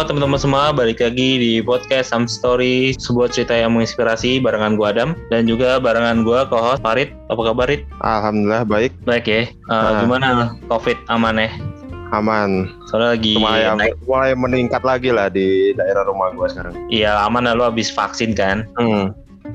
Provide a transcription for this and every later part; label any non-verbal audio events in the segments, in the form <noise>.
Halo teman-teman semua, balik lagi di podcast Some Story, sebuah cerita yang menginspirasi barengan gua Adam dan juga barengan gua co-host Farid. Apa kabar, Rid? Alhamdulillah baik, Baik ya. Uh, Ah. Gimana COVID aman ya? aman. Soalnya lagi Mulai, naik. mulai meningkat lagi lah di daerah rumah gua sekarang. Iya aman lah lu habis vaksin kan? Hmm.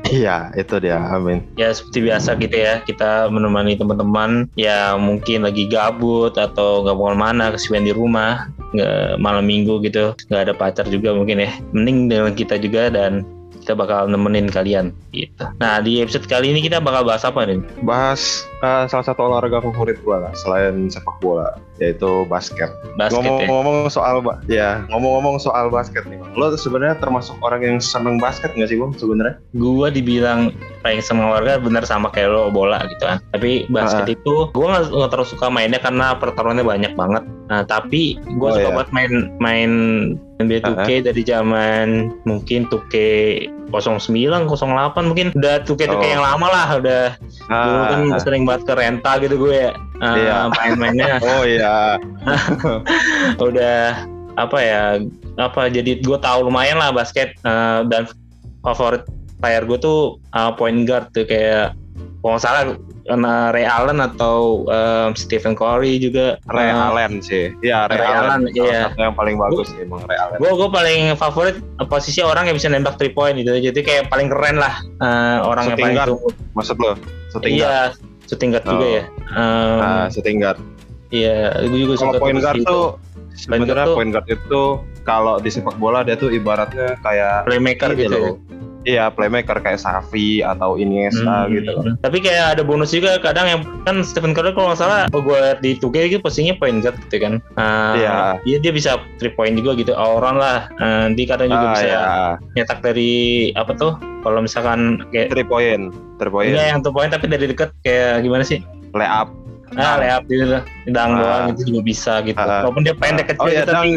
Iya, itu dia. Amin. Ya seperti biasa gitu ya, kita menemani teman-teman yang mungkin lagi gabut atau nggak mau mana kesibukan di rumah, nggak malam minggu gitu, nggak ada pacar juga mungkin ya. Mending dengan kita juga dan kita bakal nemenin kalian gitu. Nah di episode kali ini kita bakal bahas apa nih? Bahas eh, salah satu olahraga favorit gua lah selain sepak bola, yaitu basket. Basket ya. Ngomong-ngomong soal ba- ya, ngomong-ngomong soal basket nih, Bang. Lo sebenarnya termasuk orang yang seneng basket nggak sih, Bang, sebenarnya? Gua dibilang paling sama warga bener sama kayak lo bola gitu kan. Tapi basket itu gua nggak terlalu suka mainnya karena pertarungannya banyak banget. Nah tapi gua Oh, suka iya. banget main main NBA 2K dari zaman mungkin 2K 09, 08 mungkin udah 2K 2K Oh. yang lama lah udah dulu kan Ah, sering banget ke renta gitu gue ya uh, Iya. main-mainnya <laughs> oh iya. <laughs> udah apa ya apa jadi gue tahu lumayan lah basket uh, dan favorit player gue tuh uh, point guard tuh kayak kalau nggak salah karena Ray Allen atau um, Stephen Curry juga Ray Uh, Allen sih. Iya, Ray, Ray Allen. Allen, iya. satu yang paling bagus sih, Bang Ray Allen. gue gue paling favorit posisi orang yang bisa nembak three point gitu jadi kayak paling keren lah uh, orang yang Shooting paling guard, Maksud lo? Shooting iya guard juga Oh. ya Um, Ah, shooting guard. iya gue juga Kalau suka point guard tuh sebenarnya point guard itu kalau di sepak bola dia tuh ibaratnya kayak playmaker gitu ya. loh. Iya, playmaker kayak Xavi atau Iniesta Hmm. gitu loh. Tapi kayak ada bonus juga kadang yang kan Stephen Curry kalau nggak salah oh, gue di 2K gitu posisinya point guard gitu kan. Ah, Iya. Dia dia bisa three point juga gitu all around lah. Ah, dia kadang juga Ah, bisa ya. nyetak dari apa tuh? Kalau misalkan kayak Three point, three point, Enggak yang two point tapi dari deket kayak gimana sih? layup. Ah, layup gitu lah. Dang Ah. doang itu juga bisa gitu. Ah. Walaupun dia pendek kecil Oh iya, gitu, tapi,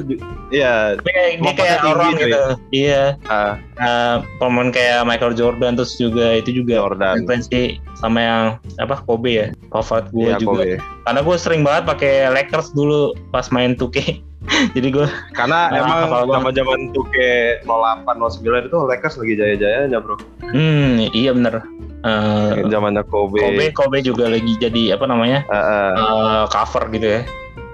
iya, tapi kayak dia kayak orang tuh gitu. Iya. ah, Uh, pemain kayak Michael Jordan terus juga itu juga Jordan. sama yang apa Kobe ya favorit gue Iya, juga Kobe. karena gue sering banget pakai Lakers dulu pas main 2K <laughs> jadi gue Karena Ah, emang banget. zaman-zaman 2K 08 09 itu Lakers lagi jaya-jayanya, Bro. hmm iya bener Uh, Zamannya Kobe. Kobe Kobe juga lagi jadi apa namanya Ah, ah, uh, cover gitu ya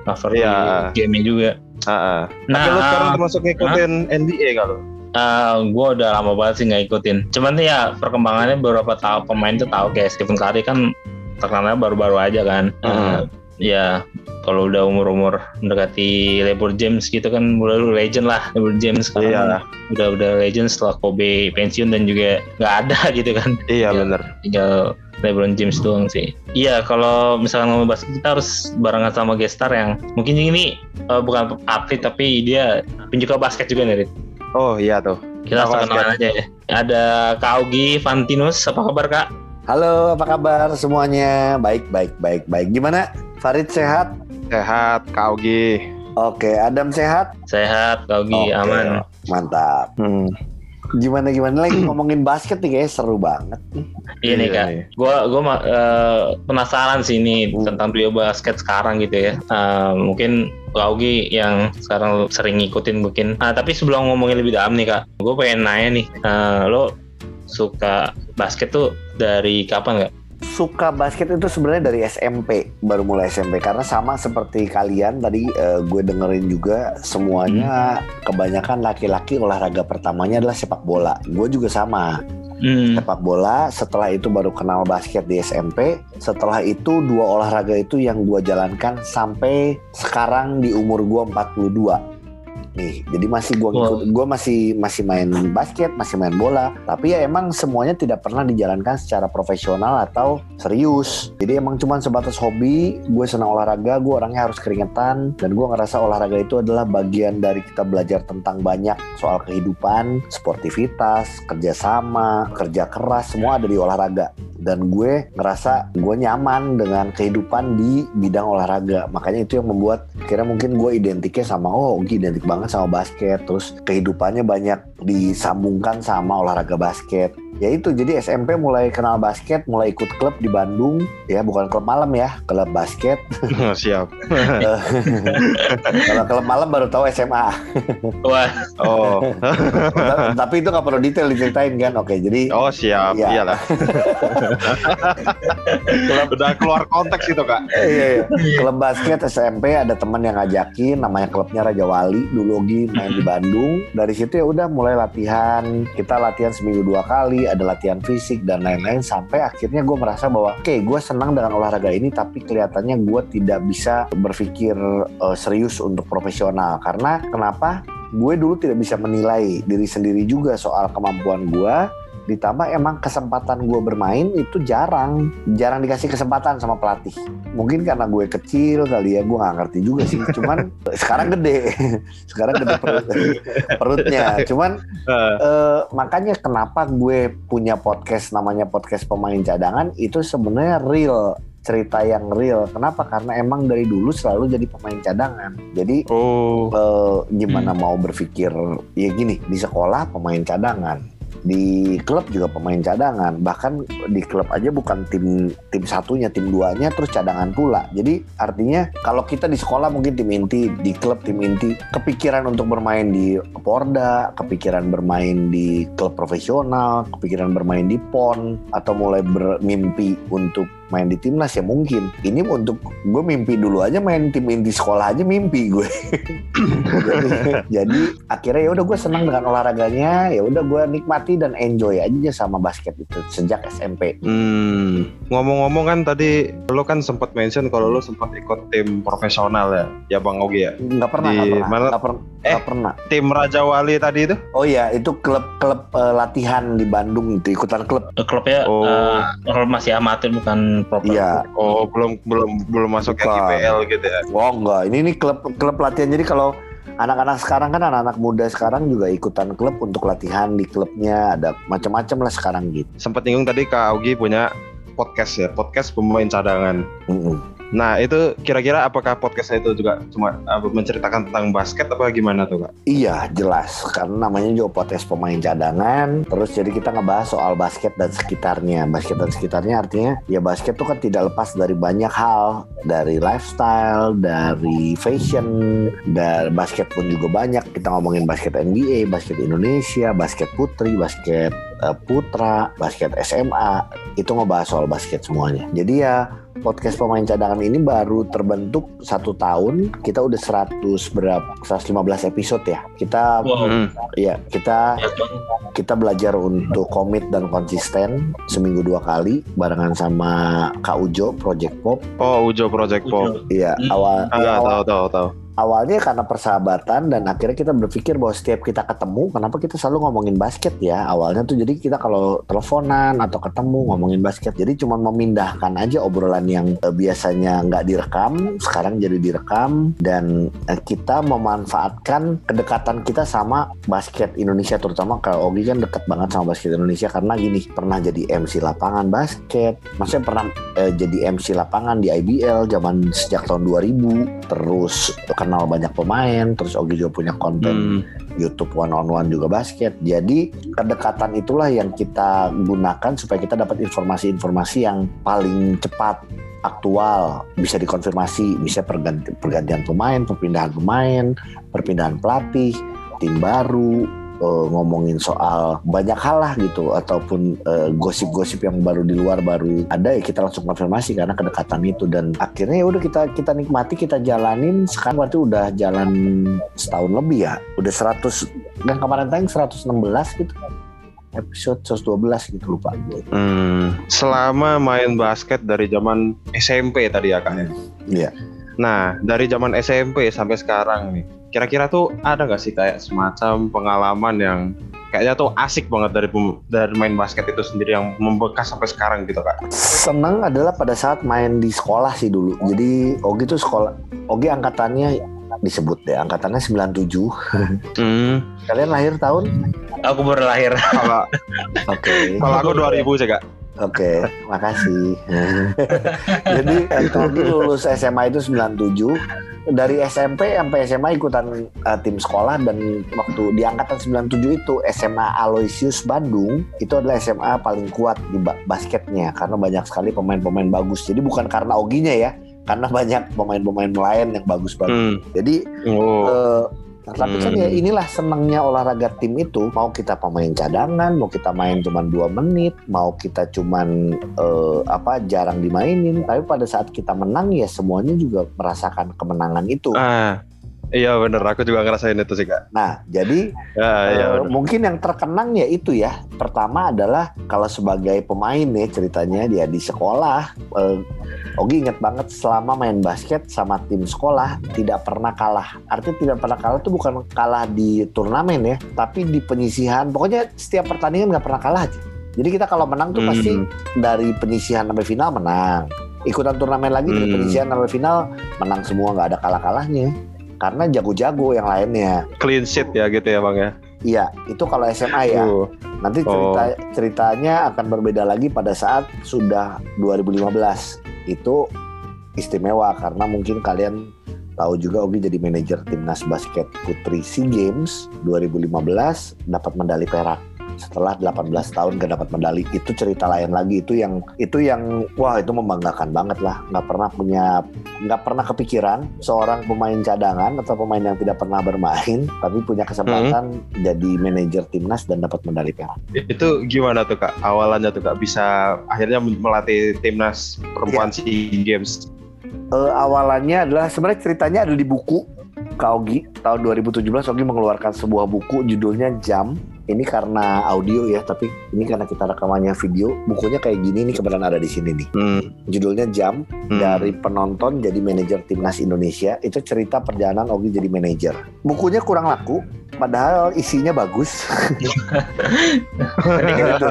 cover Iya. di game juga ah, ah. nah Tapi lu sekarang termasuk ngikutin NBA kalau? gue udah lama banget sih nggak ikutin cuman ya perkembangannya beberapa tahu pemain tuh tahu kayak Stephen Curry kan terkenalnya baru-baru aja kan Uh, Hmm. Ya kalau udah umur-umur mendekati LeBron James gitu kan mulai lu legend lah LeBron James sekarang Iya. udah udah legend setelah Kobe pensiun dan juga nggak ada <laughs> gitu kan Iya, Iya. bener. tinggal LeBron James doang sih iya kalau misalkan ngomong basket kita harus barengan sama gestar yang mungkin ini eh, bukan atlet tapi dia penyuka basket juga nih Rit. Oh iya tuh. kita langsung kenalan aja ya ada Kak Augie Fantinus apa kabar Kak Halo, apa kabar semuanya? Baik, baik, baik, baik. Gimana? Farid sehat? Sehat, Kak Augie. Oke, Adam sehat? sehat Kak Oke, aman Mantap. Hmm. Gimana gimana lagi ngomongin basket nih kayaknya seru banget. Iya nih Iya kak, nih. gue gua ma- eh, penasaran sih ini Hmm. tentang dunia basket sekarang gitu ya. Eh, mungkin Kak Augie yang sekarang sering ngikutin mungkin. Ah, tapi sebelum ngomongin lebih dalam nih kak, gue pengen nanya nih, eh, lo suka basket tuh dari kapan nggak? Suka basket itu sebenarnya dari SMP, baru mulai SMP karena sama seperti kalian tadi eh, gue dengerin juga semuanya kebanyakan laki-laki olahraga pertamanya adalah sepak bola. Gue juga sama. Hmm. sepak bola setelah itu baru kenal basket di SMP setelah itu dua olahraga itu yang gua jalankan sampai sekarang di umur gua 42 nih. Jadi masih gue ngikut, gue masih masih main basket, masih main bola. Tapi ya emang semuanya tidak pernah dijalankan secara profesional atau serius. Jadi emang cuma sebatas hobi. Gue senang olahraga, gue orangnya harus keringetan dan gue ngerasa olahraga itu adalah bagian dari kita belajar tentang banyak soal kehidupan, sportivitas, kerjasama, kerja keras, semua ada di olahraga dan gue ngerasa gue nyaman dengan kehidupan di bidang olahraga. Makanya itu yang membuat kira mungkin gue identiknya sama oh Ogi identik banget sama basket. Terus kehidupannya banyak disambungkan sama olahraga basket ya itu jadi SMP mulai kenal basket mulai ikut klub di Bandung. Ya bukan klub malam ya klub basket. Siap. <laughs> Kalau klub malam baru tahu SMA Wah, oh. <laughs> Tapi itu nggak perlu detail diceritain kan? Oke jadi oh siap. Iya. iyalah. Udah keluar konteks itu kak. Iya, iya. klub basket SMP ada teman yang ngajakin namanya klubnya Raja Wali dulu Ogi main di Bandung. Dari situ ya udah mulai latihan. Kita latihan seminggu dua kali ada latihan fisik dan lain-lain sampai akhirnya gue merasa bahwa oke gue senang dengan olahraga ini tapi kelihatannya gue tidak bisa berpikir eh, serius untuk profesional. Karena kenapa? Gue dulu tidak bisa menilai diri sendiri juga soal kemampuan gue ditambah emang kesempatan gue bermain itu jarang. Jarang dikasih kesempatan sama pelatih. Mungkin karena gue kecil kali ya gue nggak ngerti juga sih. Cuman <laughs> sekarang gede. Sekarang gede perut, <laughs> perutnya. Cuman Eh, eh, makanya kenapa gue punya podcast namanya podcast pemain cadangan itu sebenarnya real. Cerita yang real. Kenapa? Karena emang dari dulu selalu jadi pemain cadangan. Jadi oh. eh, gimana mau berpikir ya gini di sekolah pemain cadangan di klub juga pemain cadangan. Bahkan di klub aja bukan tim tim satunya tim duanya terus cadangan pula. Jadi artinya kalau kita di sekolah mungkin tim inti di klub tim inti kepikiran untuk bermain di Porda kepikiran bermain di klub profesional kepikiran bermain di PON atau mulai bermimpi untuk main di timnas ya mungkin ini untuk gue mimpi dulu aja main tim inti sekolah aja mimpi gue jadi, <laughs> jadi akhirnya ya udah gue senang dengan olahraganya ya udah gue nikmati dan enjoy aja sama basket itu sejak SMP Hmm, ngomong-ngomong kan tadi lo kan sempat mention kalau lo sempat ikut tim profesional ya, ya Bang Ogi ya. nggak pernah Di nggak pernah mana- nggak per- Eh. nggak pernah Tim Raja Wali tadi itu? oh iya itu klub klub eh, latihan di Bandung itu ikutan klub klubnya Oh. eh, klub masih amatir bukan pro iya Oh, belum belum belum masuk Bukan. IPL gitu ya. oh enggak ini ini klub klub latihan jadi kalau anak-anak sekarang kan anak-anak muda sekarang juga ikutan klub untuk latihan di klubnya ada macam-macam lah sekarang gitu Sempat nyinggung tadi Kak Augi punya podcast ya, podcast pemain cadangan. Mm-mm. Nah, itu kira-kira apakah podcastnya itu juga cuma menceritakan tentang basket apa gimana tuh, Kak? Iya jelas. Karena namanya juga podcast pemain cadangan. Terus jadi kita ngebahas soal basket dan sekitarnya. Basket dan sekitarnya artinya ya basket tuh kan tidak lepas dari banyak hal. Dari lifestyle dari fashion dan basket pun juga banyak. Kita ngomongin basket NBA basket Indonesia basket putri basket eh, putra basket SMA itu ngebahas soal basket semuanya. Jadi ya podcast pemain cadangan ini baru terbentuk satu tahun kita udah 100 berapa 115 episode ya kita Wow. Hmm. ya kita Ya, kita belajar untuk komit dan konsisten seminggu dua kali barengan sama Kak Ujo Project Pop Oh, Ujo Project Pop. Iya Hmm. awal, ya, Ah, awal tahu tahu tahu. Awalnya karena persahabatan dan akhirnya kita berpikir bahwa setiap kita ketemu kenapa kita selalu ngomongin basket ya? Awalnya tuh jadi kita kalau teleponan atau ketemu ngomongin basket jadi cuma memindahkan aja obrolan yang eh, biasanya nggak direkam sekarang jadi direkam dan eh, kita memanfaatkan kedekatan kita sama basket Indonesia terutama kalau Ogi kan dekat banget sama basket Indonesia karena gini pernah jadi MC lapangan basket maksudnya pernah eh, jadi MC lapangan di IBL zaman sejak tahun 2000 terus kenal banyak pemain terus Ogi juga punya konten Hmm. YouTube one on one juga basket jadi kedekatan itulah yang kita gunakan supaya kita dapat informasi-informasi yang paling cepat aktual bisa dikonfirmasi bisa perganti, pergantian pemain perpindahan pemain perpindahan pelatih tim baru eh, ngomongin soal banyak hal lah gitu ataupun eh, gosip-gosip yang baru di luar baru ada ya kita langsung konfirmasi karena kedekatan itu dan akhirnya ya udah kita kita nikmati kita jalanin sekarang berarti udah jalan setahun lebih ya udah 100 dan kemarin tayang 116 gitu episode 112 gitu lupa gue Hmm. Selama main basket dari zaman SMP tadi ya, Kak. ya? Iya. Nah, dari zaman SMP sampai sekarang nih, kira-kira tuh ada nggak sih kayak semacam pengalaman yang kayaknya tuh asik banget dari dari main basket itu sendiri yang membekas sampai sekarang gitu kak Senang adalah pada saat main di sekolah sih dulu. Jadi Ogi tuh sekolah, Ogi angkatannya disebut deh, angkatannya 97. hmm. Kalian lahir tahun? Aku baru lahir. kalau Oke. kalau aku 2000 sih kak Oke, makasih. <laughs> Jadi Ogi lulus SMA itu 97. Dari SMP sampai SMA ikutan eh, tim sekolah dan waktu di angkatan 97 itu SMA Aloysius Bandung itu adalah SMA paling kuat di ba- basketnya karena banyak sekali pemain-pemain bagus. Jadi bukan karena Oginya ya, karena banyak pemain-pemain lain yang bagus-bagus. hmm. Jadi oh Eh, nah, tapi kan Hmm. ya inilah senangnya olahraga tim itu. Mau kita pemain cadangan mau kita main cuma dua menit mau kita cuman eh, apa jarang dimainin. Tapi pada saat kita menang ya semuanya juga merasakan kemenangan itu. Ah iya bener aku juga ngerasain itu sih kak nah jadi ya iya eh, mungkin yang terkenang ya itu ya pertama adalah kalau sebagai pemain ya ceritanya dia di sekolah eh, Ogi inget banget selama main basket sama tim sekolah tidak pernah kalah. Artinya tidak pernah kalah itu bukan kalah di turnamen ya, tapi di penyisihan. Pokoknya setiap pertandingan nggak pernah kalah aja. Jadi kita kalau menang tuh Hmm. pasti dari penyisihan sampai final menang. Ikutan turnamen lagi dari Hmm. penyisihan sampai final menang semua nggak ada kalah-kalahnya. Karena jago-jago yang lainnya. clean sheet ya gitu ya bang ya Iya, itu kalau SMA ya. Uh, Nanti cerita ceritanya akan berbeda lagi pada saat sudah 2015. Itu istimewa karena mungkin kalian tahu juga Ogi jadi manajer timnas basket putri SEA Games 2015 dapat medali perak. Setelah 18 tahun gak dapat medali itu cerita lain lagi. Itu yang itu yang wah itu membanggakan banget lah. Nggak pernah punya nggak pernah kepikiran seorang pemain cadangan atau pemain yang tidak pernah bermain tapi punya kesempatan jadi manajer timnas dan dapat medali perak. itu gimana tuh kak? Awalannya tuh kak? Bisa akhirnya melatih timnas perempuan SEA Games? Eh, awalannya adalah sebenarnya ceritanya ada di buku Kaogi. Tahun 2017 Ogi mengeluarkan sebuah buku judulnya Jam. Ini karena audio ya, tapi ini karena kita rekamannya video. Bukunya kayak gini nih kebetulan ada di sini nih. hmm. Judulnya Jam Hmm. dari penonton jadi manajer timnas Indonesia. Itu cerita perjalanan Ogi jadi manajer. Bukunya kurang laku, padahal isinya bagus. Nanti kita, Gitu.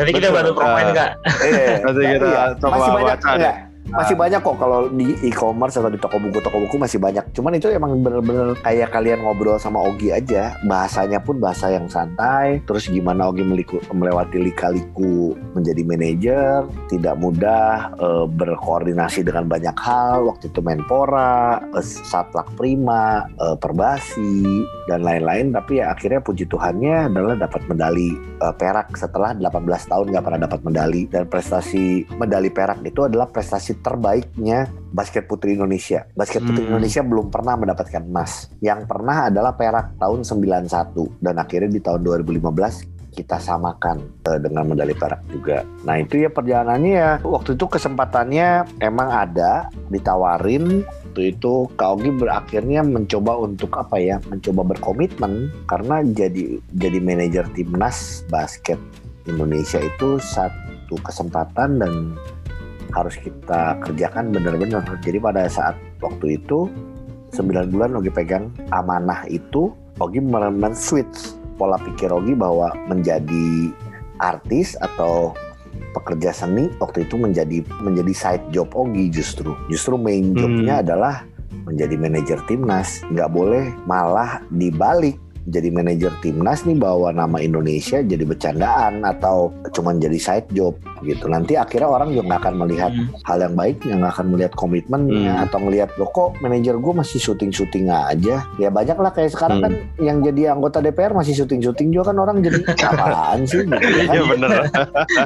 nanti kita bantu promoin kak. Eh, Nanti kita iya. coba baca enggak, masih banyak kok kalau di e-commerce atau di toko buku toko buku masih banyak. Cuman itu emang bener-bener kayak kalian ngobrol sama Ogi aja. Bahasanya pun bahasa yang santai. Terus gimana Ogi meliku- melewati lika-liku menjadi manajer tidak mudah eh, berkoordinasi dengan banyak hal. Waktu itu Menpora eh, Satlak Prima eh, Perbasi dan lain-lain. Tapi ya akhirnya puji Tuhannya adalah dapat medali eh, perak. Setelah 18 tahun nggak pernah dapat medali. Dan prestasi medali perak itu adalah prestasi terbaiknya basket putri Indonesia. Basket putri Hmm. Indonesia belum pernah mendapatkan emas. Yang pernah adalah perak tahun 91 dan akhirnya di tahun 2015 kita samakan eh, dengan medali perak juga. Nah itu ya perjalanannya ya waktu itu kesempatannya emang ada ditawarin waktu itu Kak Ogi berakhirnya mencoba untuk apa ya mencoba berkomitmen karena jadi jadi manajer timnas basket Indonesia itu satu kesempatan dan harus kita kerjakan benar-benar. Jadi pada saat waktu itu 9 bulan Ogi pegang amanah itu Ogi men switch pola pikir Ogi bahwa menjadi artis atau pekerja seni waktu itu menjadi menjadi side job Ogi justru. Justru main jobnya adalah menjadi manajer timnas. Nggak boleh malah dibalik jadi manajer timnas nih bawa nama Indonesia jadi bercandaan atau cuman jadi side job gitu nanti akhirnya orang juga nggak akan melihat Hmm. hal yang baiknya nggak akan melihat komitmennya Hmm. atau ngelihat lo kok manajer gue masih syuting syuting aja ya banyak lah kayak sekarang Hmm. kan yang jadi anggota DPR masih syuting syuting juga kan orang jadi <laughs> apaan sih gitu ya kan? Iya bener.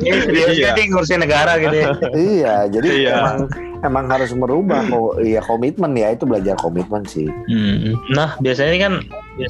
Iya. jadi ngurusin negara gitu ya. <laughs> iya jadi Iya. emang emang harus merubah kok <clears throat> iya komitmen ya itu belajar komitmen sih Hmm. Nah biasanya ini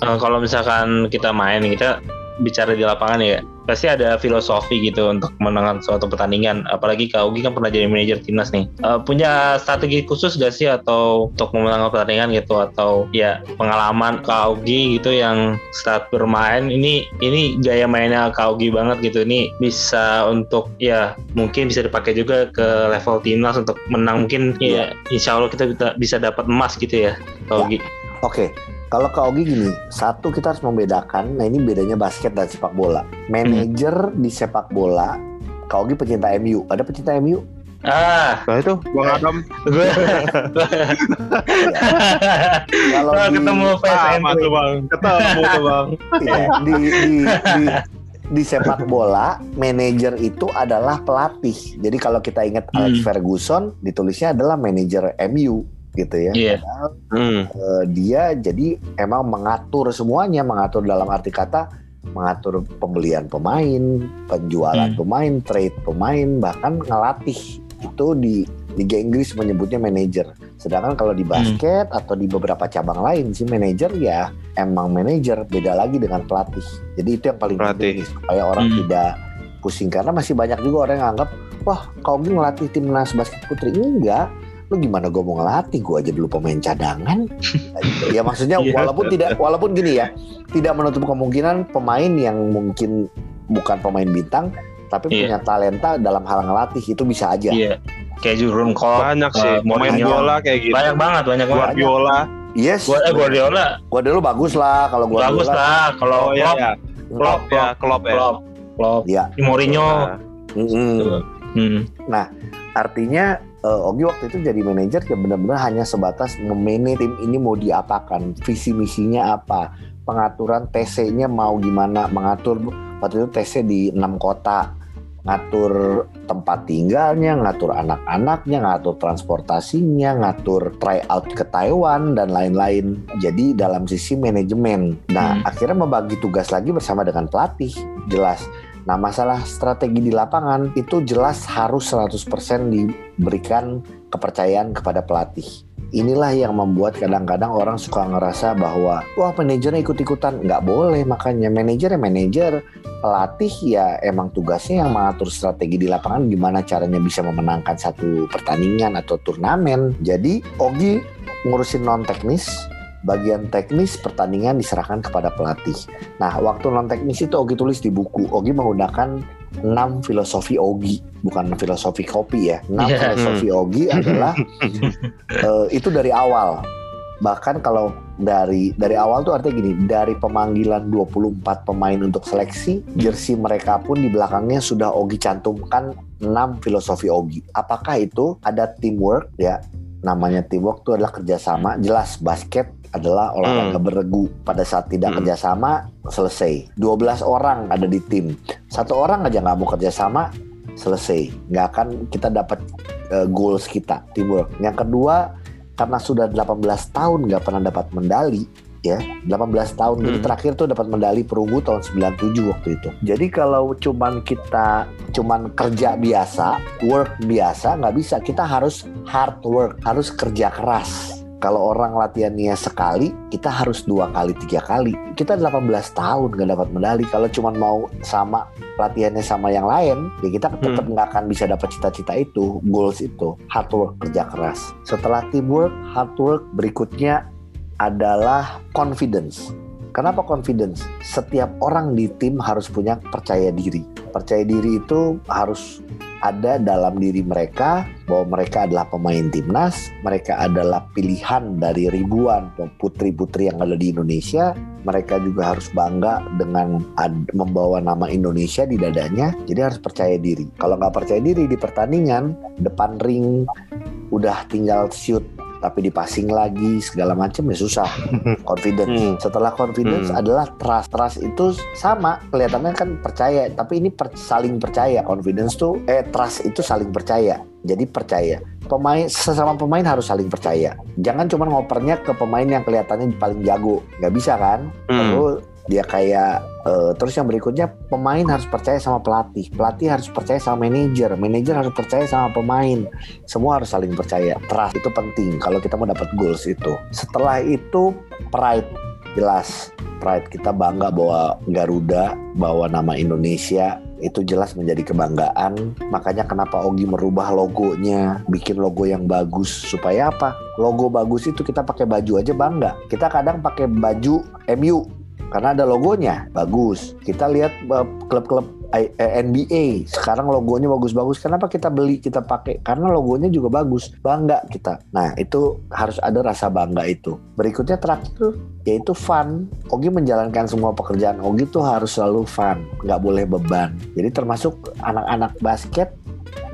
kan eh, kalau misalkan kita main kita bicara di lapangan ya pasti ada filosofi gitu untuk menangkan suatu pertandingan. Apalagi Kak Ugi kan pernah jadi manajer timnas nih. Eh, punya strategi khusus gak sih atau untuk memenangkan pertandingan gitu? Atau ya pengalaman Kak Ugi gitu yang saat bermain ini ini gaya mainnya Kak Ugi banget gitu. Ini bisa untuk ya mungkin bisa dipakai juga ke level timnas untuk menang. Mungkin ya insya Allah kita bisa, bisa dapat emas gitu ya Kak Ugi. Oke, Kalau ke Ogi gini, satu kita harus membedakan. Nah ini bedanya basket dan sepak bola. Manajer di sepak bola, Kak Ogi pecinta MU. Ada pecinta MU? Ah, Nah itu Bang Adam gue Kalau di- ketemu sama NU. tuh Bang. Ketemu tuh Bang. Iya, di, di, di, di sepak bola, manajer itu adalah pelatih. Jadi kalau kita ingat Alex Hmm. Ferguson, ditulisnya adalah manajer MU gitu ya. Iya. Padahal, Hmm. eh, dia jadi emang mengatur semuanya, mengatur dalam arti kata mengatur pembelian pemain, penjualan Hmm. pemain, trade pemain, bahkan ngelatih itu di Liga Inggris menyebutnya manajer. Sedangkan kalau di Hmm. basket atau di beberapa cabang lain sih manajer ya emang manajer beda lagi dengan pelatih. Jadi itu yang paling penting supaya orang Hmm. tidak pusing karena masih banyak juga orang yang anggap wah kau ngelatih timnas basket putri enggak lu gimana gue mau ngelatih gue aja dulu pemain cadangan <laughs> ya maksudnya Iya. walaupun tidak walaupun gini ya tidak menutup kemungkinan pemain yang mungkin bukan pemain bintang tapi Iya. punya talenta dalam hal ngelatih itu bisa aja Iya. Kayak Jurgen Klopp. Banyak sih eh, pemain bola kayak gitu. Banyak banget, banyak banget. Guardiola. yes Gua eh, Guardiola gua dulu bagus lah kalau gua bagus lah. Kalau Oh iya Klopp, ya. Klopp ya, Klopp ya. Klopp, Klopp, Iya. Mourinho. Nah. Hmm. artinya eh, Ogi waktu itu jadi manajer ya benar-benar hanya sebatas memanage tim ini mau diapakan visi misinya apa pengaturan TC-nya mau gimana mengatur waktu itu TC di enam kota ngatur tempat tinggalnya, ngatur anak-anaknya, ngatur transportasinya, ngatur tryout ke Taiwan dan lain-lain. Jadi dalam sisi manajemen. Nah, Hmm. akhirnya membagi tugas lagi bersama dengan pelatih. Jelas. Nah, masalah strategi di lapangan itu jelas harus 100% diberikan kepercayaan kepada pelatih. Inilah yang membuat kadang-kadang orang suka ngerasa bahwa wah manajernya ikut-ikutan nggak boleh makanya manajer ya manajer pelatih ya emang tugasnya yang mengatur strategi di lapangan gimana caranya bisa memenangkan satu pertandingan atau turnamen. Jadi Ogi ngurusin non teknis, bagian teknis pertandingan diserahkan kepada pelatih. Nah, waktu non teknis itu Ogi tulis di buku. Ogi menggunakan 6 filosofi Ogi, bukan filosofi kopi ya. 6 Iya. filosofi Ogi adalah <laughs> eh, itu dari awal. Bahkan kalau dari dari awal tuh artinya gini, dari pemanggilan 24 pemain untuk seleksi, jersey mereka pun di belakangnya sudah Ogi cantumkan 6 filosofi Ogi. Apakah itu ada teamwork ya? Namanya teamwork itu adalah kerjasama. Jelas basket adalah olahraga beregu. Pada saat tidak Hmm. kerjasama selesai. 12 orang ada di tim. Satu orang aja nggak mau kerjasama selesai. Nggak akan kita dapat uh, goals kita teamwork. Yang kedua karena sudah 18 tahun nggak pernah dapat medali ya 18 tahun jadi Hmm. terakhir tuh dapat medali perunggu tahun 97 waktu itu jadi kalau cuman kita cuman kerja biasa work biasa nggak bisa kita harus hard work harus kerja keras kalau orang latihannya sekali kita harus dua kali tiga kali. Kita 18 tahun nggak dapat medali. Kalau cuman mau sama latihannya sama yang lain ya kita tetap nggak akan bisa dapat cita-cita itu goals itu hard work kerja keras. Setelah teamwork hard work berikutnya adalah confidence. Kenapa confidence? Setiap orang di tim harus punya percaya diri. Percaya diri itu harus ada dalam diri mereka bahwa mereka adalah pemain timnas, mereka adalah pilihan dari ribuan putri-putri yang ada di Indonesia. Mereka juga harus bangga dengan membawa nama Indonesia di dadanya. Jadi harus percaya diri. Kalau nggak percaya diri di pertandingan, depan ring udah tinggal shoot tapi dipasing lagi segala macam ya susah. <laughs> Confidence. Hmm. setelah confidence Hmm. adalah trust. Trust itu sama kelihatannya kan percaya. Tapi ini per- saling percaya. Confidence tuh eh trust itu saling percaya. Jadi percaya. Pemain sesama pemain harus saling percaya. Jangan cuma ngopernya ke pemain yang kelihatannya paling jago. Nggak bisa kan? Hmm. Lalu dia kayak eh, terus yang berikutnya pemain harus percaya sama pelatih. Pelatih harus percaya sama manajer manajer harus percaya sama pemain. Semua harus saling percaya. Trust itu penting kalau kita mau dapat goals itu. Setelah itu pride. Jelas pride. Kita bangga bahwa Garuda bawa nama Indonesia. Itu jelas menjadi kebanggaan. Makanya kenapa Ogi merubah logonya bikin logo yang bagus. Supaya apa? Logo bagus itu kita pakai baju aja bangga. Kita kadang pakai baju MU karena ada logonya bagus. Kita lihat uh, klub-klub I- eh, NBA sekarang logonya bagus-bagus. Kenapa kita beli kita pakai? Karena logonya juga bagus, bangga kita. Nah itu harus ada rasa bangga itu. Berikutnya terakhir yaitu fun. Ogi menjalankan semua pekerjaan Ogi tuh harus selalu fun, nggak boleh beban. Jadi termasuk anak-anak basket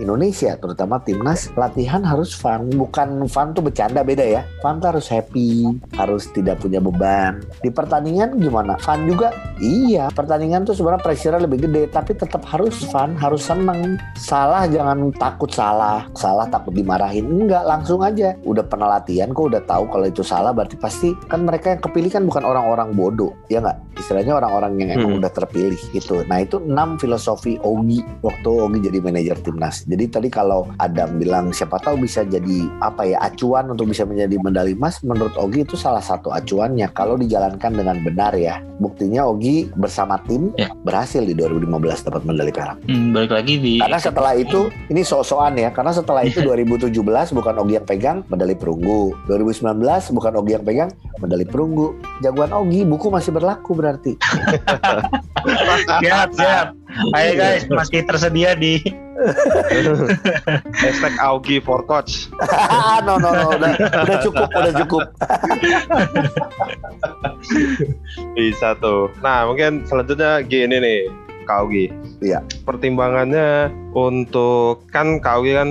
Indonesia terutama timnas latihan harus fun. Bukan fun tuh bercanda beda ya. Fun tuh harus happy harus tidak punya beban. Di pertandingan gimana? Fun juga? Iya. Pertandingan tuh sebenarnya pressure lebih gede tapi tetap harus fun harus seneng. Salah jangan takut salah. Salah takut dimarahin. Enggak langsung aja. Udah pernah latihan kok udah tahu kalau itu salah berarti pasti kan mereka yang kepilih kan bukan orang-orang bodoh. Ya nggak istilahnya orang-orang yang emang Hmm. udah terpilih gitu. Nah itu enam filosofi Ogi. Waktu Ogi jadi manajer timnas jadi tadi kalau Adam bilang siapa tahu bisa jadi apa ya acuan untuk bisa menjadi medali emas menurut Ogi itu salah satu acuannya kalau dijalankan dengan benar ya. Buktinya Ogi bersama tim Ya. berhasil di 2015 dapat medali perak. Hmm, balik lagi di karena setelah itu ini so-soan ya karena setelah itu <laughs> 2017 bukan Ogi yang pegang medali perunggu. 2019 bukan Ogi yang pegang medali perunggu. Jagoan Ogi buku masih berlaku berarti. <laughs> Siap siap. Ayo guys masih tersedia di <laughs> Hashtag Augie for coach. <laughs> no no no udah, udah cukup udah cukup <laughs> Bisa tuh. Nah mungkin selanjutnya gini nih Kak Augie. Iya. Pertimbangannya untuk kan Kak Augie kan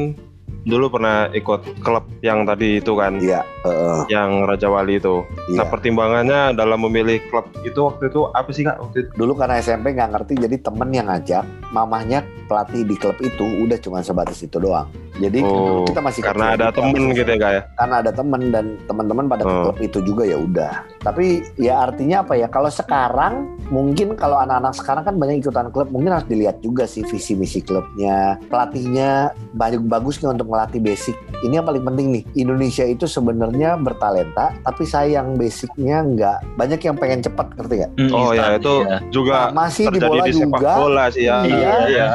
dulu pernah ikut klub yang tadi itu kan, iya heeh, yang Raja Wali itu. Nah iya pertimbangannya dalam memilih klub itu waktu itu apa sih kak? Waktu itu? dulu karena SMP nggak ngerti jadi temen yang ngajak mamahnya pelatih di klub itu udah cuma sebatas itu doang jadi Oh, kita masih Karena ada kita temen masih- gitu ya kak ya. karena ada temen dan teman-teman pada Oh. klub itu juga ya udah tapi ya artinya apa ya kalau sekarang mungkin kalau anak-anak sekarang kan banyak ikutan klub mungkin harus dilihat juga sih visi misi klubnya pelatihnya bagus bagus nggak untuk melatih basic ini yang paling penting nih Indonesia itu sebenarnya bertalenta tapi sayang basicnya nggak banyak yang pengen cepat ngerti nggak Hmm, Oh ya itu ya. juga Nah, masih di terjadi bola di, sepak juga bola sih ya. Iya. Iya.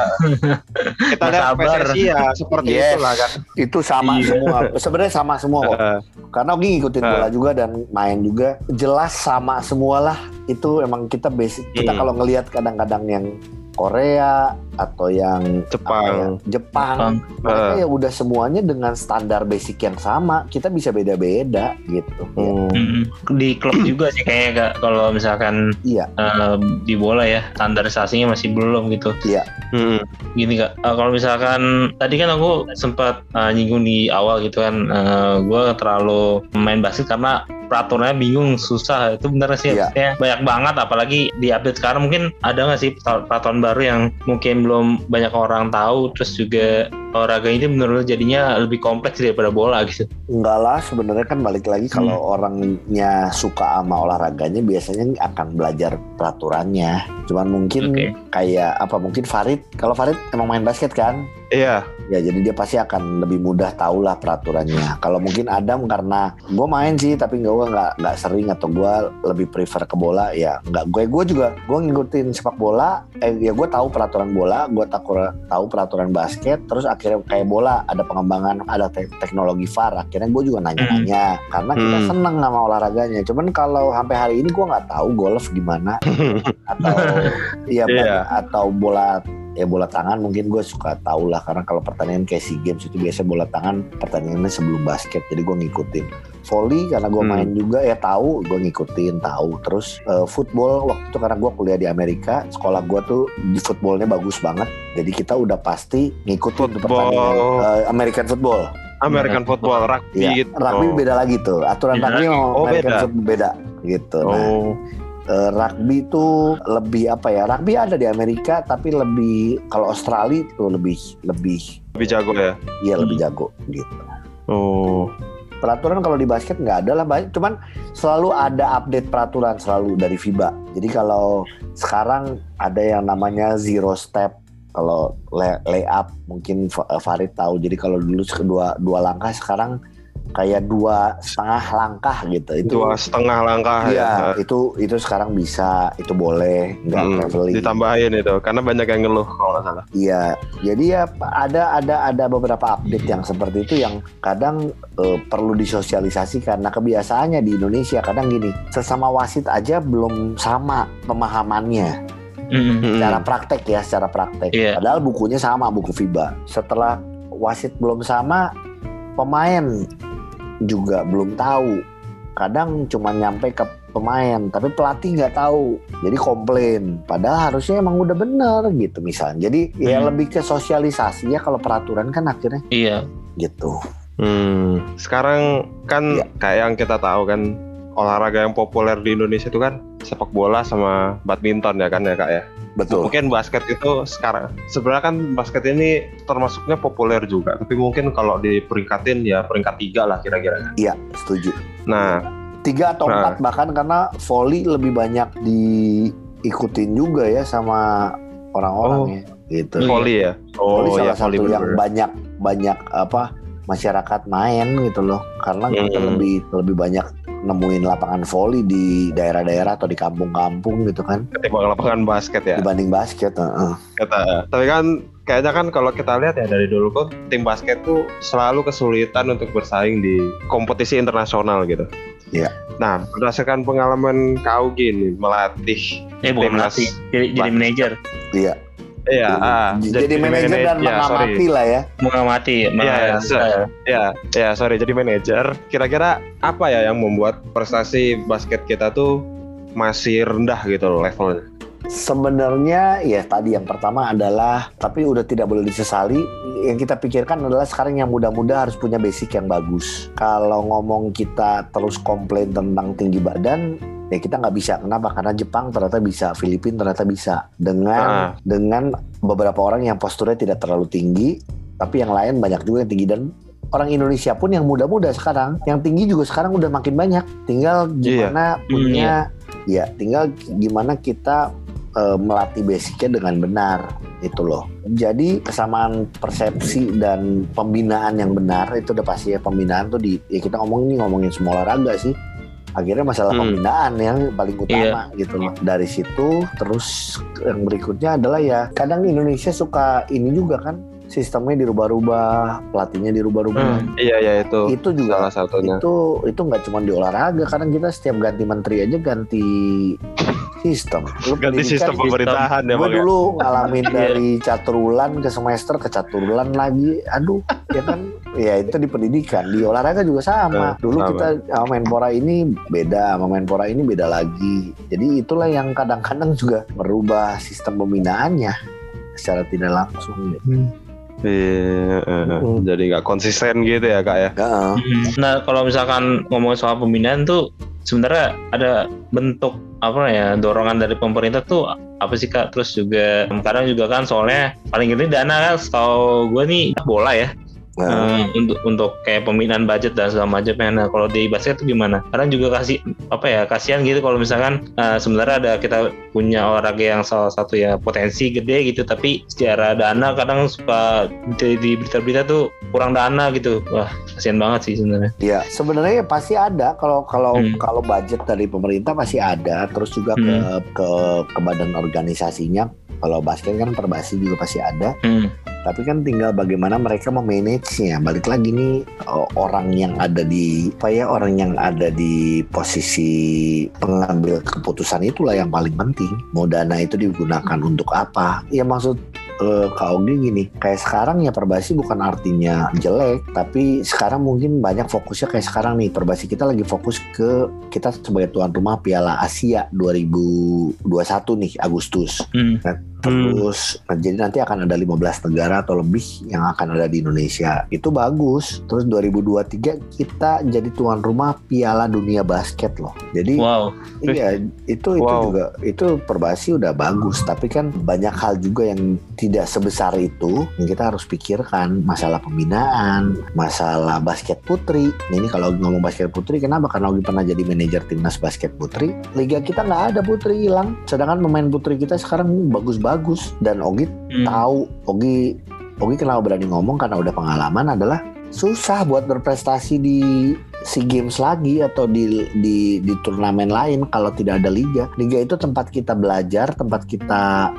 <laughs> Kita lihat. PSSI ya seperti Yes. Itulah kan. itu sama Iya. semua sebenarnya sama semua kok karena Ogi ngikutin Ah. bola juga dan main juga jelas sama semua lah itu emang kita basic kita Hmm. kalau ngelihat kadang-kadang yang Korea atau yang apa Jepang. ya, Jepang, Jepang. mereka Ah. ya udah semuanya dengan standar basic yang sama kita bisa beda-beda gitu ya. Hmm. Mm-mm. di klub juga sih kayaknya kak kalau misalkan Iya. eh, di bola ya standarisasinya masih belum gitu Hmm. gini kak eh, kalau misalkan tadi kan aku sempat eh, nyinggung di awal gitu kan gue terlalu main basket karena peraturannya bingung susah itu bener sih Iya. Banyak banget apalagi di update sekarang mungkin ada nggak sih peraturan baru yang mungkin belum banyak orang tahu terus juga olahraga ini menurut jadinya lebih kompleks daripada bola gitu enggak lah sebenarnya kan balik lagi kalau Hmm. orangnya suka sama olahraganya biasanya akan belajar peraturannya cuman mungkin Oke. kayak apa mungkin Farid kalau Farid emang main basket kan Iya. Ya jadi dia pasti akan lebih mudah tahu lah peraturannya. Kalau mungkin Adam karena gue main sih tapi gue nggak nggak sering atau gue lebih prefer ke bola ya nggak gue gue juga gue ngikutin sepak bola. Eh ya gue tahu peraturan bola, gue tahu tahu peraturan basket. Terus akhirnya kayak bola ada pengembangan ada te- teknologi VAR. Akhirnya gue juga nanya-nanya karena kita Hmm. seneng sama olahraganya. Cuman kalau sampai hari ini gue nggak tahu golf gimana <laughs> atau ya Iya. atau bola ya bola tangan mungkin gue suka tahu lah karena kalau pertandingan kayak SEA Games itu biasa bola tangan pertandingannya sebelum basket jadi gue ngikutin volley karena gue Hmm. main juga ya tahu gue ngikutin tahu terus eh, football waktu itu karena gue kuliah di Amerika sekolah gue tuh di footballnya bagus banget jadi kita udah pasti ngikutin tuh Football. pertandingan eh, American football American football rugby Iya, gitu. rugby beda lagi tuh aturan Beda rugby sama Oh, American beda. football beda gitu nah Oh. eh, rugby itu lebih apa ya? Rugby ada di Amerika tapi lebih kalau Australia itu lebih lebih Lebih jago ya. iya lebih jago gitu. Oh. Peraturan kalau di basket nggak ada lah banyak, cuman selalu ada update peraturan selalu dari FIBA. Jadi kalau sekarang ada yang namanya zero step kalau lay, layup mungkin Fa- Farid tahu. Jadi kalau dulu kedua dua langkah sekarang kayak dua setengah langkah gitu. Itu Dua setengah langkah Iya, ya. itu itu sekarang bisa, itu boleh, nggak Hmm, traveling. ditambahin itu karena banyak yang ngeluh kalau nggak salah. Iya, jadi ya ada ada ada beberapa update yang seperti itu yang kadang eh, perlu disosialisasi karena kebiasaannya di Indonesia kadang gini, sesama wasit aja belum sama pemahamannya. Mm-mm. secara praktek ya, secara praktek. Iya. Padahal bukunya sama, buku FIBA. Setelah wasit belum sama, pemain juga belum tahu. Kadang cuma nyampe ke pemain, tapi pelatih nggak tahu. Jadi komplain. Padahal harusnya emang udah bener gitu misalnya. Jadi ya Hmm. lebih ke sosialisasi ya kalau peraturan kan akhirnya Iya. gitu. Hmm, sekarang kan Iya. kayak yang kita tahu kan olahraga yang populer di Indonesia itu kan sepak bola sama badminton ya kan ya kak ya. Betul. Mungkin basket itu sekarang sebenarnya kan basket ini termasuknya populer juga, tapi mungkin kalau di peringkatin ya peringkat tiga lah kira-kira. Iya, setuju. Nah, Tiga atau Nah. empat bahkan karena volley lebih banyak diikutin juga ya sama orang-orang ya. Gitu. Volley ya. Volley Oh salah ya satu volley yang bener. banyak banyak apa masyarakat main gitu loh karena Hmm. lebih lebih banyak nemuin lapangan volley di daerah-daerah atau di kampung-kampung gitu kan ketimbang lapangan basket ya. dibanding basket heeh. Kata, tapi kan kayaknya kan kalau kita lihat ya dari dulu kok tim basket tuh selalu kesulitan untuk bersaing di kompetisi internasional gitu. Iya. Nah, berdasarkan pengalaman kau gini melatih, Eh bukan Timnas. melatih, jadi jadi manajer, iya iya, ah, jadi, manajer dan ya, mengamati sorry. lah ya mengamati. Iya, iya, so- ya, ya, sorry, jadi manajer. Kira-kira apa ya yang membuat prestasi basket kita tuh masih rendah gitu loh levelnya? Sebenarnya ya tadi yang pertama adalah tapi udah tidak boleh disesali. Yang kita pikirkan adalah sekarang yang muda-muda harus punya basic yang bagus. Kalau ngomong kita terus komplain tentang tinggi badan, ya kita nggak bisa. Kenapa? Karena Jepang ternyata bisa, Filipina ternyata bisa. Dengan dengan beberapa orang yang posturnya tidak terlalu tinggi, tapi yang lain banyak juga yang tinggi dan orang Indonesia pun yang muda-muda sekarang, yang tinggi juga sekarang udah makin banyak. Tinggal gimana punya, ya tinggal gimana kita eh, melatih basicnya dengan benar itu loh. Jadi kesamaan persepsi dan pembinaan yang benar itu udah pasti ya pembinaan tuh di ya kita ngomong ini ngomongin semua olahraga sih. Akhirnya masalah Hmm. pembinaan yang paling utama gitu loh. Dari situ terus yang berikutnya adalah ya kadang Indonesia suka ini juga kan sistemnya dirubah-rubah, pelatihnya dirubah-rubah. Hmm. Iya, ya itu Itu juga salah satunya. itu itu nggak cuma di olahraga kadang kita setiap ganti menteri aja ganti sistem Lu Ganti sistem pemerintahan ya, gue ya? dulu ngalamin dari caturulan ke semester ke caturulan lagi aduh ya kan ya itu di pendidikan di olahraga juga sama Eh, dulu sama. kita sama menpora ini beda sama menpora ini beda lagi jadi itulah yang kadang-kadang juga merubah sistem pembinaannya secara tidak langsung gitu. Iya, jadi nggak konsisten gitu ya kak ya? Heeh. Nah kalau misalkan ngomongin soal pembinaan tuh sebenarnya ada bentuk apa ya dorongan dari pemerintah tuh apa sih kak? Terus juga kadang juga kan soalnya paling gede dana kan setahu gue nih bola ya Nah, eh, untuk untuk kayak pembinaan budget dan segala macamnya. Nah kalau di basket tuh gimana? Kadang juga kasih apa ya kasihan gitu kalau misalkan eh, sebenarnya ada kita punya olahraga yang salah satu ya potensi gede gitu tapi secara dana kadang suka di, di berita-berita tuh kurang dana gitu. Wah kasihan banget sih sebenarnya. Ya, sebenarnya ya pasti ada kalau kalau Hmm. kalau budget dari pemerintah pasti ada, terus juga ke Hmm. ke ke badan organisasinya. Kalau basket kan perbasi juga pasti ada, Hmm. tapi kan tinggal bagaimana mereka memanage-nya. Balik lagi nih orang yang ada di apa ya orang yang ada di posisi pengambil keputusan itulah yang paling penting. Mau dana itu digunakan untuk apa? Ya maksud eh, Kak Ogi gini, kayak sekarang ya Perbasi bukan artinya jelek, tapi sekarang mungkin banyak fokusnya kayak sekarang nih Perbasi kita lagi fokus ke kita sebagai tuan rumah Piala Asia 2021 nih Agustus. Hmm. Terus nah, jadi nanti akan ada 15 negara atau lebih yang akan ada di Indonesia. Itu bagus. Terus 2023 kita jadi tuan rumah Piala Dunia Basket loh. Jadi Wow. Iya, itu itu Wow. juga itu perbasi udah bagus, tapi kan banyak hal juga yang tidak sebesar itu yang kita harus pikirkan masalah pembinaan, masalah basket putri. Nah, ini kalau ngomong basket putri, kenapa? Karena Ogi pernah jadi manajer timnas basket putri. Liga kita nggak ada putri hilang, sedangkan pemain putri kita sekarang bagus-bagus dan Ogi Hmm. tahu Ogi Ogi kenapa berani ngomong karena udah pengalaman adalah susah buat berprestasi di SEA Games lagi atau di di di turnamen lain kalau tidak ada liga. Liga itu tempat kita belajar, tempat kita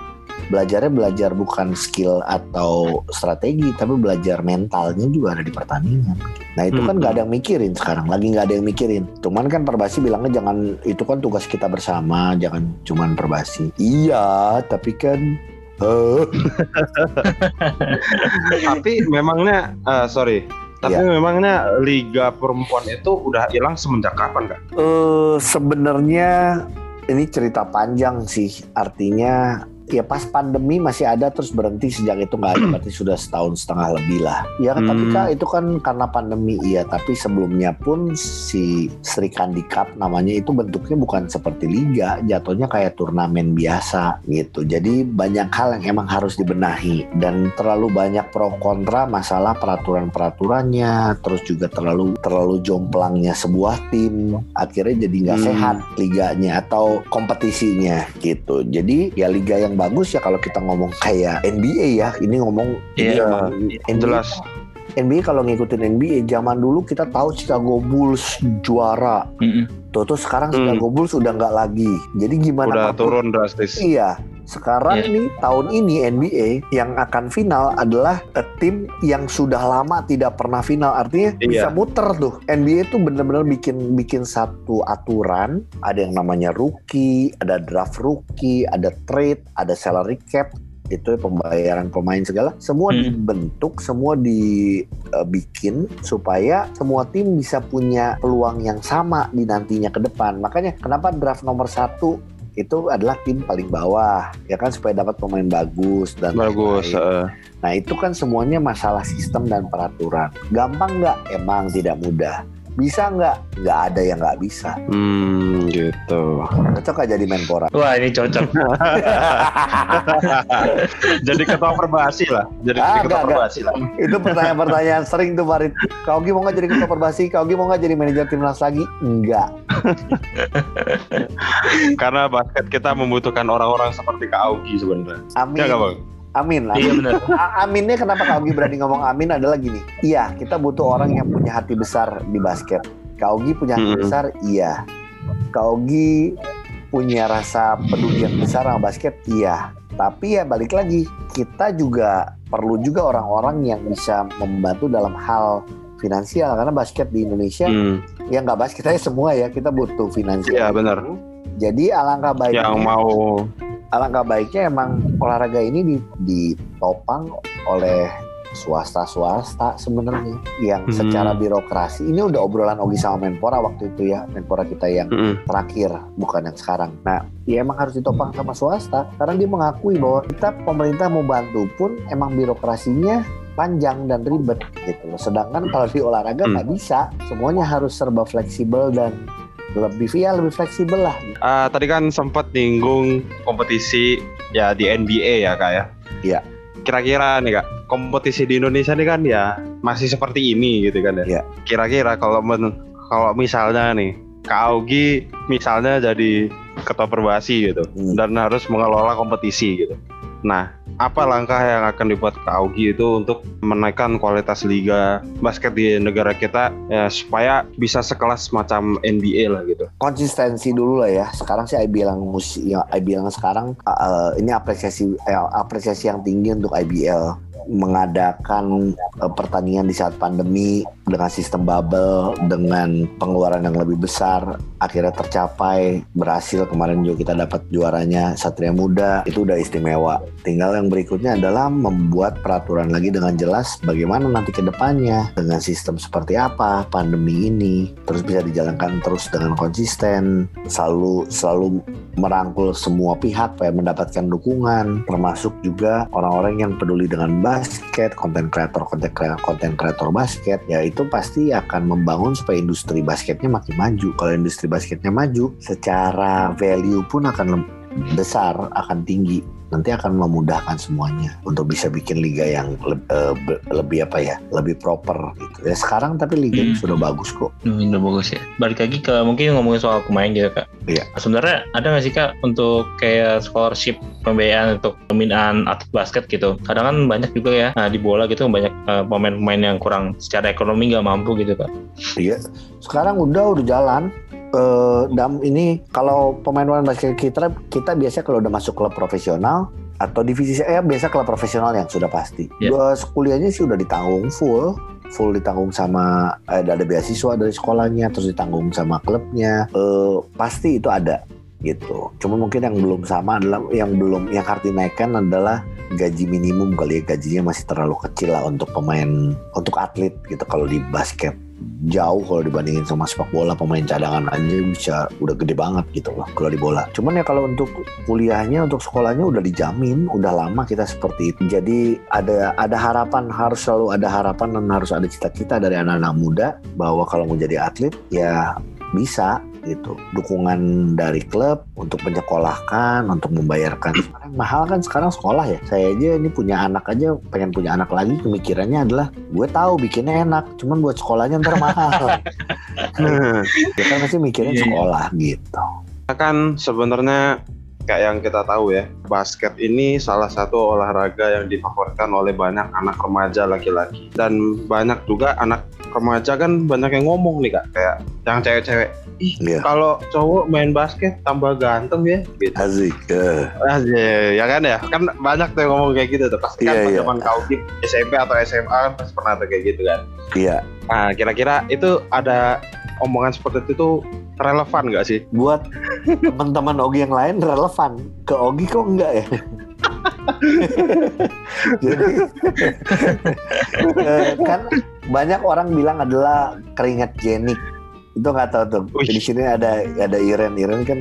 belajarnya belajar bukan skill atau strategi tapi belajar mentalnya juga ada di pertandingan. Nah itu kan nggak ada yang mikirin sekarang, lagi nggak ada yang mikirin. Cuman kan Perbasi bilangnya jangan itu kan tugas kita bersama, jangan cuman Perbasi. Iya, tapi kan eh, <laughs> Tapi memangnya eh, sorry, tapi Iya. memangnya liga perempuan itu udah hilang semenjak kapan kak? eh, sebenarnya ini cerita panjang sih. Artinya ya pas pandemi masih ada terus berhenti sejak itu nggak ada. <clears throat> Berarti sudah setahun setengah lebih lah. Ya kan tapi Hmm. kak itu kan karena pandemi iya. Tapi sebelumnya pun si Sri Kandi Cup namanya itu bentuknya bukan seperti liga jatuhnya kayak turnamen biasa gitu. Jadi banyak hal yang emang harus dibenahi. Dan terlalu banyak pro kontra masalah peraturan peraturannya terus juga terlalu terlalu jomplangnya sebuah tim akhirnya jadi nggak Hmm. sehat liganya atau kompetisinya gitu. Jadi ya liga yang bagus ya kalau kita ngomong kayak NBA ya ini ngomong ini Iya, NBA Jelas. NBA kalau ngikutin NBA zaman dulu kita tahu Chicago Bulls juara Mm-mm. tuh tuh sekarang Hmm. Chicago Bulls udah nggak lagi jadi gimana Udah turun drastis. Iya, sekarang Iya. nih tahun ini NBA yang akan final adalah eh, tim yang sudah lama tidak pernah final. Artinya Iya. bisa muter tuh. NBA tuh bener-bener bikin bikin satu aturan. Ada yang namanya rookie, ada draft rookie, ada trade, ada salary cap itu pembayaran pemain segala semua Hmm. dibentuk semua dibikin supaya semua tim bisa punya peluang yang sama di nantinya ke depan makanya kenapa draft nomor satu itu adalah tim paling bawah ya kan supaya dapat pemain bagus dan Bagus. lain-lain. eh. Nah itu kan semuanya masalah sistem dan peraturan. Gampang nggak? Emang tidak mudah. Bisa nggak? Nggak ada yang nggak bisa. Hmm, gitu. Cocok aja jadi menpora. Wah ini cocok. <laughs> Jadi ketua perbasi lah. Jadi Ah, ketua enggak, enggak. perbasi lah. itu pertanyaan-pertanyaan sering tuh Farid. Kau mau nggak jadi ketua perbasi? Kau mau nggak jadi manajer timnas lagi? Enggak. <laughs> Karena basket kita membutuhkan orang-orang seperti Kak Augie sebenarnya. Amin. Ya bang? Amin. Iya amin. benar. Aminnya kenapa Kak Ogi berani ngomong amin adalah gini. Iya, kita butuh orang yang punya hati besar di basket. Kak Ogi punya hati Mm-mm. besar? Iya. Kak Ogi punya rasa peduli yang besar sama basket? Iya. Tapi ya balik lagi, kita juga perlu juga orang-orang yang bisa membantu dalam hal finansial karena basket di Indonesia Hmm. ya nggak basket aja semua ya kita butuh finansial. Iya benar. Jadi alangkah baiknya Yang mau alangkah baiknya emang olahraga ini di- ditopang oleh swasta-swasta sebenarnya yang Hmm. secara birokrasi ini udah obrolan Ogi sama Menpora waktu itu ya Menpora kita yang Mm-mm. terakhir bukan yang sekarang. Nah, ya emang harus ditopang sama swasta karena dia mengakui bahwa kita pemerintah mau bantu pun emang birokrasinya panjang dan ribet gitu loh. Sedangkan kalau di olahraga Hmm. nggak bisa, semuanya harus serba fleksibel dan lebih ya lebih fleksibel lah. Ah, tadi kan sempat nyinggung kompetisi ya di NBA ya kak ya. Iya. Kira-kira nih kak, kompetisi di Indonesia nih kan ya masih seperti ini gitu kan ya. Iya. Kira-kira kalau men- kalau misalnya nih Kak Augie misalnya jadi ketua perbasi gitu Hmm. dan harus mengelola kompetisi gitu. Nah, apa langkah yang akan dibuat Kak Augie itu untuk menaikkan kualitas liga basket di negara kita ya supaya bisa sekelas macam NBA lah gitu. konsistensi dulu lah ya. Sekarang sih I bilang musi, ya, I bilang sekarang uh, ini apresiasi eh, apresiasi yang tinggi untuk IBL mengadakan uh, pertandingan di saat pandemi dengan sistem bubble dengan pengeluaran yang lebih besar akhirnya tercapai berhasil. Kemarin juga kita dapat juaranya Satria Muda itu udah istimewa. Tinggal yang berikutnya adalah membuat peraturan lagi dengan jelas bagaimana nanti ke depannya dengan sistem seperti apa pandemi ini. Terus bisa dijalankan terus dengan konsisten selalu selalu merangkul semua pihak supaya mendapatkan dukungan. Termasuk juga orang-orang yang peduli dengan basket konten kreator konten kreator konten kreator basket ya itu pasti akan membangun supaya industri basketnya makin maju. Kalau industri basketnya maju secara value pun akan besar akan tinggi nanti akan memudahkan semuanya untuk bisa bikin liga yang le- eh, be- lebih apa ya lebih proper gitu ya sekarang tapi liganya Hmm. sudah bagus kok Hmm, udah bagus ya. Balik lagi ke mungkin ngomongin soal pemain gitu kak. Iya. Sebenarnya ada nggak sih kak untuk kayak scholarship pembiayaan untuk pembinaan atlet basket gitu? Kadang kan banyak juga ya nah, di bola gitu banyak eh, pemain-pemain yang kurang secara ekonomi nggak mampu gitu kak. Iya, sekarang udah udah jalan. Eh, dam ini kalau pemain-pemain basket kita kita biasanya kalau udah masuk klub profesional atau divisi ya biasa klub profesional yang sudah pasti. Iya. Dua kuliahnya sih udah ditanggung full, full ditanggung sama eh, ada beasiswa dari sekolahnya, terus ditanggung sama klubnya. Eh, pasti itu ada gitu. Cuma mungkin yang belum sama adalah yang belum yang harus dinaikkan adalah gaji minimum kali ya gajinya masih terlalu kecil lah untuk pemain untuk atlet gitu kalau di basket jauh kalau dibandingin sama sepak bola pemain cadangan aja bisa udah gede banget gitu loh kalau di bola. Cuman ya kalau untuk kuliahnya untuk sekolahnya udah dijamin, udah lama kita seperti itu. Jadi ada ada harapan harus selalu ada harapan dan harus ada cita-cita dari anak-anak muda bahwa kalau mau jadi atlet ya bisa gitu. Dukungan dari klub untuk menyekolahkan, untuk membayarkan. Sekarang mahal kan sekarang sekolah ya. Saya aja ini punya anak aja pengen punya anak lagi pemikirannya adalah gue tahu bikinnya enak, cuman buat sekolahnya ntar mahal. <laughs> ya kan masih mikirin Iya, iya. sekolah gitu. kan sebenarnya kayak yang kita tahu ya, basket ini salah satu olahraga yang difavoritkan oleh banyak anak remaja laki-laki dan banyak juga anak remaja kan banyak yang ngomong nih kak, kayak yang cewek-cewek, ih Iya. kalau cowok main basket tambah ganteng ya, gitu. Asik. eh. Aja, ya kan ya, kan banyak tuh yang ngomong kayak gitu tuh. Pasti kan Iya, iya. zaman kau di SMP atau SMA kan pasti pernah tuh kayak gitu kan. Iya. Nah, kira-kira itu ada omongan seperti itu tuh relevan nggak sih? Buat teman-teman Ogi yang lain relevan. Ke Ogi kok enggak ya? <laughs> Jadi eh, kan banyak orang bilang adalah keringat jenik. Itu nggak tahu tuh. Wih. Di sini ada ada Iren. Iren kan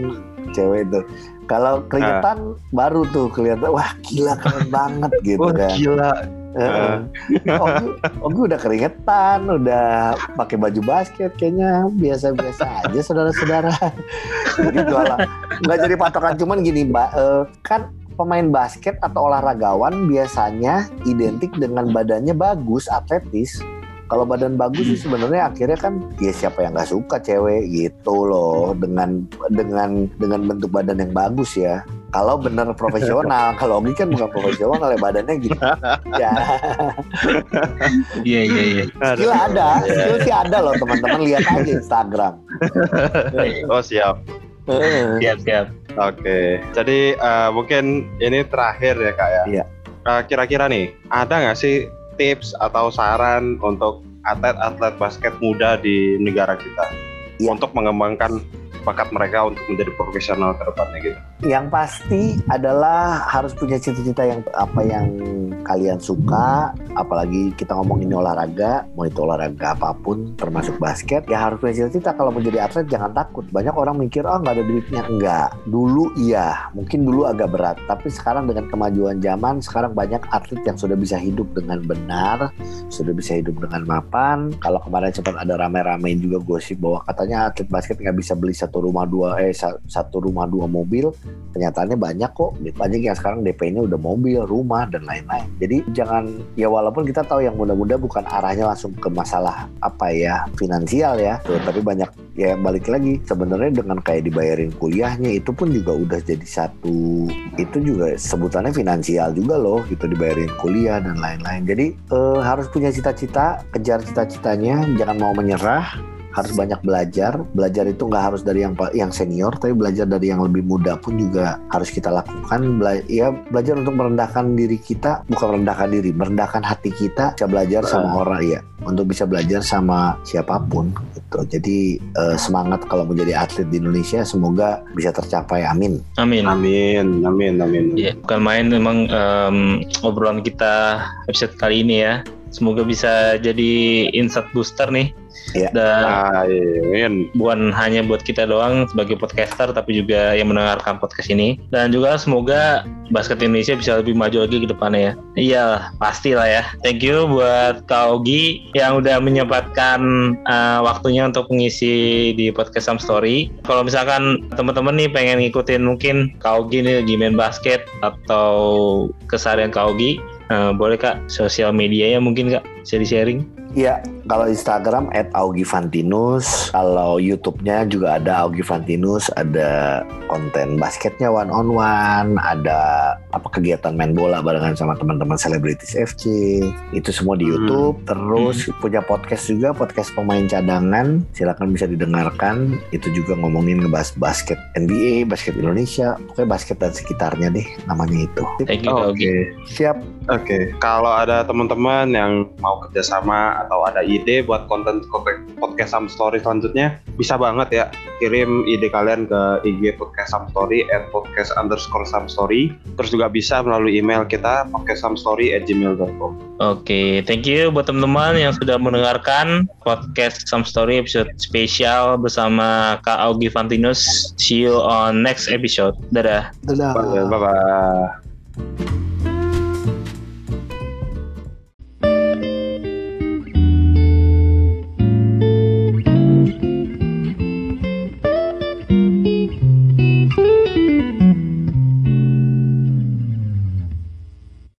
cewek itu. Kalau keringetan baru tuh kelihatan wah gila keren banget gitu kan. gila. Heeh. <laughs> Ogi, Ogi udah keringetan, udah pakai baju basket, kayaknya biasa-biasa aja saudara-saudara. <laughs> jadi jualan, nggak jadi patokan cuman gini, mbak, eh, kan pemain basket atau olahragawan biasanya identik dengan badannya bagus, atletis. Kalau badan bagus sih sebenarnya akhirnya kan ya siapa yang nggak suka cewek gitu loh dengan dengan dengan bentuk badan yang bagus ya. Kalau bener profesional, kalau Ogi kan bukan profesional ya badannya gitu. <laughs> Ya. Iya iya iya. Skill ada, skill sih ada loh teman-teman lihat aja Instagram. <laughs> Oh siap. Siap siap. Oke. Jadi eh, mungkin ini terakhir ya kak ya. Iya. Eh, kira-kira nih, ada nggak sih tips atau saran untuk atlet-atlet basket muda di negara kita Iya. untuk mengembangkan bakat mereka untuk menjadi profesional ke depannya gitu? Yang pasti adalah harus punya cita-cita yang apa yang kalian suka, apalagi kita ngomongin olahraga, mau itu olahraga apa pun, termasuk basket, ya harus punya cita-cita. Kalau menjadi atlet jangan takut. Banyak orang mikir, oh nggak ada duitnya. Enggak. Dulu iya, mungkin dulu agak berat. Tapi sekarang dengan kemajuan zaman, sekarang banyak atlet yang sudah bisa hidup dengan benar, sudah bisa hidup dengan mapan. Kalau kemarin sempat ada rame-rame juga gosip bahwa katanya atlet basket nggak bisa beli satu rumah dua eh sa- satu rumah dua mobil. Kenyataannya banyak kok. Banyak yang sekarang DP-nya udah mobil, rumah dan lain-lain. Jadi jangan ya walaupun kita tahu yang muda-muda bukan arahnya langsung ke masalah apa ya finansial ya, tuh, tapi banyak ya balik lagi sebenarnya dengan kayak dibayarin kuliahnya itu pun juga udah jadi satu itu juga sebutannya finansial juga loh gitu dibayarin kuliah dan lain-lain. Jadi eh, harus punya cita-cita, kejar cita-citanya, jangan mau menyerah harus banyak belajar. Belajar itu nggak harus dari yang yang senior, tapi belajar dari yang lebih muda pun juga harus kita lakukan. Bela ya belajar untuk merendahkan diri kita, bukan merendahkan diri, merendahkan hati kita. Bisa belajar sama orang ya, untuk bisa belajar sama siapa pun. Gitu. Jadi eh, semangat kalau menjadi atlet di Indonesia, semoga bisa tercapai. Amin. Amin. Amin, amin, amin. Iya, bukan main memang em, obrolan kita episode kali ini ya. Semoga bisa jadi insight booster nih. Iya. Dan Amin. bukan hanya buat kita doang sebagai podcaster tapi juga yang mendengarkan podcast ini dan juga semoga basket Indonesia bisa lebih maju lagi ke depannya ya iya pasti lah ya thank you buat Kak Ogi yang udah menyempatkan uh, waktunya untuk mengisi di podcast Sam Story kalau misalkan teman-teman nih pengen ngikutin mungkin Kak Ogi nih lagi main basket atau keseharian Kak Ogi uh, boleh kak. Sosial medianya mungkin kak. Bisa di sharing. Iya, kalau Instagram at Augie Fantinus, kalau YouTube-nya juga ada Augie Fantinus, ada konten basketnya one on one, ada apa kegiatan main bola barengan sama teman-teman selebritis FC, itu semua di Hmm. YouTube. Terus punya podcast juga, podcast pemain cadangan, silakan bisa didengarkan. Itu juga ngomongin ngebahas basket NBA, basket Indonesia, pokoknya basket dan sekitarnya deh, namanya itu. thank you Oke. Ogi Siap. Oke, kalau ada teman-teman yang mau kerjasama atau ada ide buat konten podcast Sam Story selanjutnya, bisa banget ya kirim ide kalian ke IG podcast Sam Story at podcast underscore Sam Story. Terus juga bisa melalui email kita podcastsamstory at gmail.com. Oke, thank you buat teman-teman yang sudah mendengarkan podcast Some Story episode spesial bersama Kak Augie Fantinus. See you on next episode. Dadah. Dadah. Bye bye.